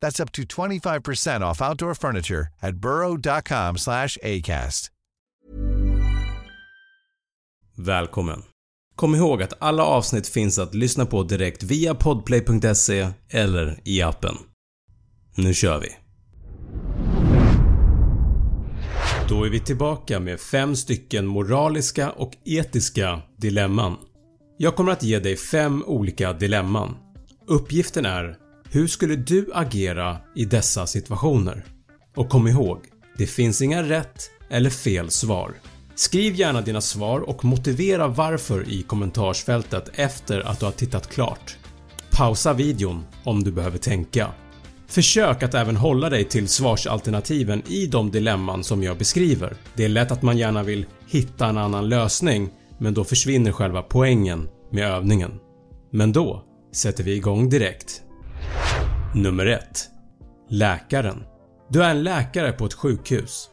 That's up to 25% off outdoor furniture at burrow.com slash ACAST. Välkommen! Kom ihåg att alla avsnitt finns att lyssna på direkt via podplay.se eller i appen. Nu kör vi! Då är vi tillbaka med fem stycken moraliska och etiska dilemman. Jag kommer att ge dig fem olika dilemman. Uppgiften är hur skulle du agera i dessa situationer? Och kom ihåg, det finns inga rätt eller fel svar. Skriv gärna dina svar och motivera varför i kommentarsfältet efter att du har tittat klart. Pausa videon om du behöver tänka. Försök att även hålla dig till svarsalternativen i de dilemman som jag beskriver. Det är lätt att man gärna vill hitta en annan lösning men då försvinner själva poängen med övningen. Men då sätter vi igång direkt. Nummer 1. Läkaren. Du är en läkare på ett sjukhus.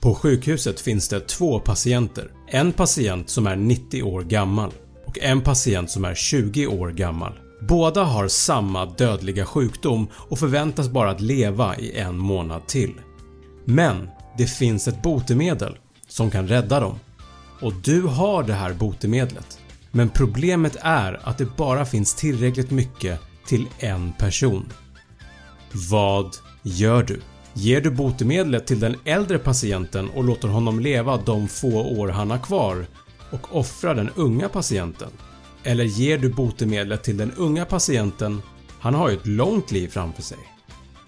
På sjukhuset finns det två patienter. En patient som är 90 år gammal och en patient som är 20 år gammal. Båda har samma dödliga sjukdom och förväntas bara att leva i en månad till. Men det finns ett botemedel som kan rädda dem. Och du har det här botemedlet. Men problemet är att det bara finns tillräckligt mycket till en person. Vad gör du? Ger du botemedlet till den äldre patienten och låter honom leva de få år han har kvar och offrar den unga patienten? Eller ger du botemedlet till den unga patienten? Han har ju ett långt liv framför sig.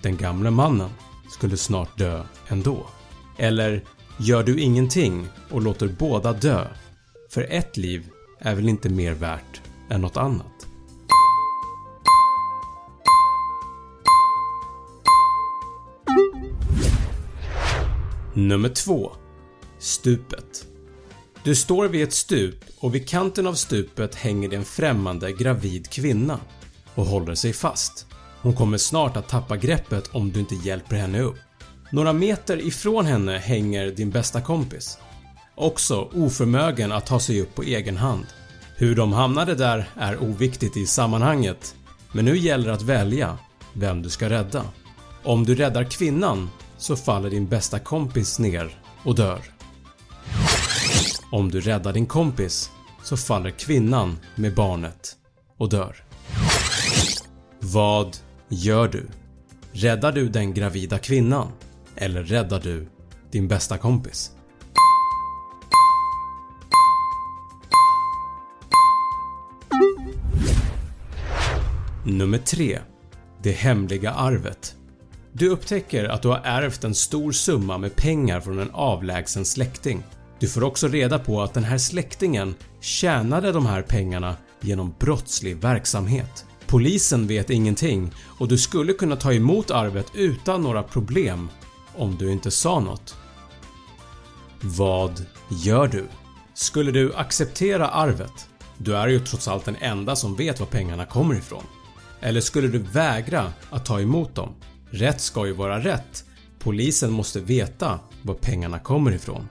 Den gamle mannen skulle snart dö ändå. Eller gör du ingenting och låter båda dö? För ett liv är väl inte mer värt än något annat? Nummer 2. Stupet. Du står vid ett stup och vid kanten av stupet hänger det en främmande gravid kvinna och håller sig fast. Hon kommer snart att tappa greppet om du inte hjälper henne upp. Några meter ifrån henne hänger din bästa kompis. Också oförmögen att ta sig upp på egen hand. Hur de hamnade där är oviktigt i sammanhanget men nu gäller det att välja vem du ska rädda. Om du räddar kvinnan så faller din bästa kompis ner och dör. Om du räddar din kompis så faller kvinnan med barnet och dör. Vad gör du? Räddar du den gravida kvinnan? Eller räddar du din bästa kompis? Nummer 3. Det hemliga arvet. Du upptäcker att du har ärvt en stor summa med pengar från en avlägsen släkting. Du får också reda på att den här släktingen tjänade de här pengarna genom brottslig verksamhet. Polisen vet ingenting och du skulle kunna ta emot arvet utan några problem om du inte sa något. Vad gör du? Skulle du acceptera arvet? Du är ju trots allt den enda som vet var pengarna kommer ifrån. Eller skulle du vägra att ta emot dem? Rätt ska ju vara rätt. Polisen måste veta var pengarna kommer ifrån.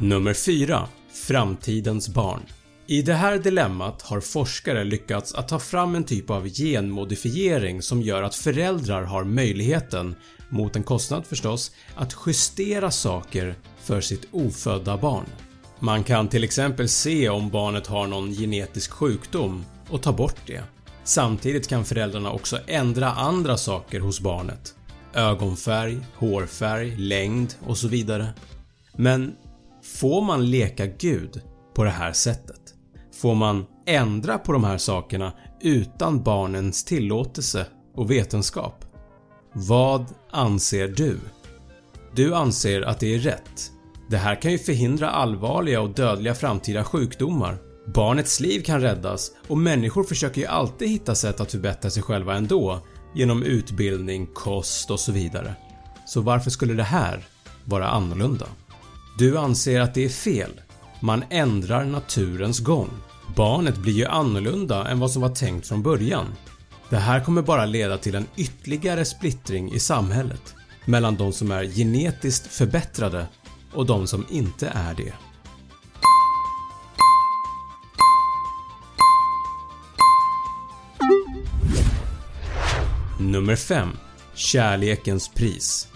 Nummer 4. Framtidens barn I det här dilemmat har forskare lyckats att ta fram en typ av genmodifiering som gör att föräldrar har möjligheten, mot en kostnad förstås, att justera saker för sitt ofödda barn. Man kan till exempel se om barnet har någon genetisk sjukdom och ta bort det. Samtidigt kan föräldrarna också ändra andra saker hos barnet. Ögonfärg, hårfärg, längd och så vidare. Men får man leka gud på det här sättet? Får man ändra på de här sakerna utan barnens tillåtelse och vetenskap? Vad anser du? Du anser att det är rätt. Det här kan ju förhindra allvarliga och dödliga framtida sjukdomar. Barnets liv kan räddas och människor försöker ju alltid hitta sätt att förbättra sig själva ändå genom utbildning, kost och så vidare. Så varför skulle det här vara annorlunda? Du anser att det är fel. Man ändrar naturens gång. Barnet blir ju annorlunda än vad som var tänkt från början. Det här kommer bara leda till en ytterligare splittring i samhället mellan de som är genetiskt förbättrade och de som inte är det. Nummer 5. Kärlekens pris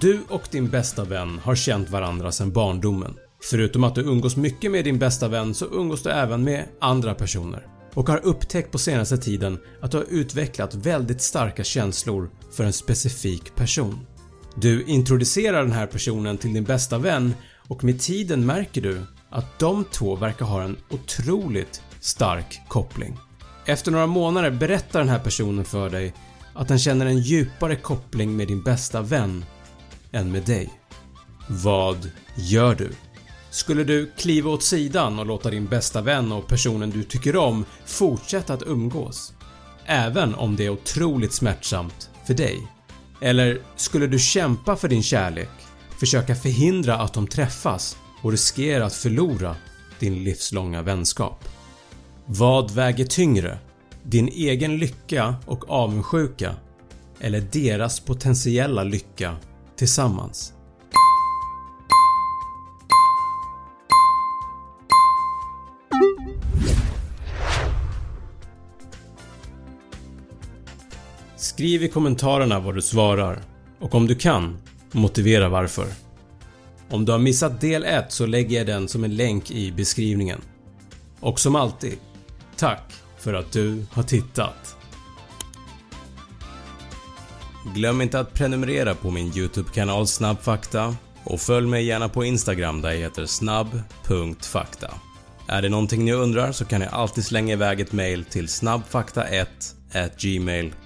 Du och din bästa vän har känt varandra sedan barndomen. Förutom att du umgås mycket med din bästa vän så umgås du även med andra personer och har upptäckt på senaste tiden att du har utvecklat väldigt starka känslor för en specifik person. Du introducerar den här personen till din bästa vän och med tiden märker du att de två verkar ha en otroligt stark koppling. Efter några månader berättar den här personen för dig att den känner en djupare koppling med din bästa vän än med dig. Vad gör du? Skulle du kliva åt sidan och låta din bästa vän och personen du tycker om fortsätta att umgås? Även om det är otroligt smärtsamt för dig? Eller skulle du kämpa för din kärlek, försöka förhindra att de träffas och riskera att förlora din livslånga vänskap? Vad väger tyngre? Din egen lycka och avundsjuka eller deras potentiella lycka tillsammans? Skriv i kommentarerna vad du svarar och om du kan, motivera varför. Om du har missat del 1 så lägger jag den som en länk i beskrivningen. Och som alltid, tack för att du har tittat. Glöm inte att prenumerera på min YouTube-kanal Snabbfakta och följ mig gärna på Instagram där jag heter snabb.fakta. Är det någonting ni undrar så kan ni alltid slänga iväg ett mail till snabbfakta1 gmail.com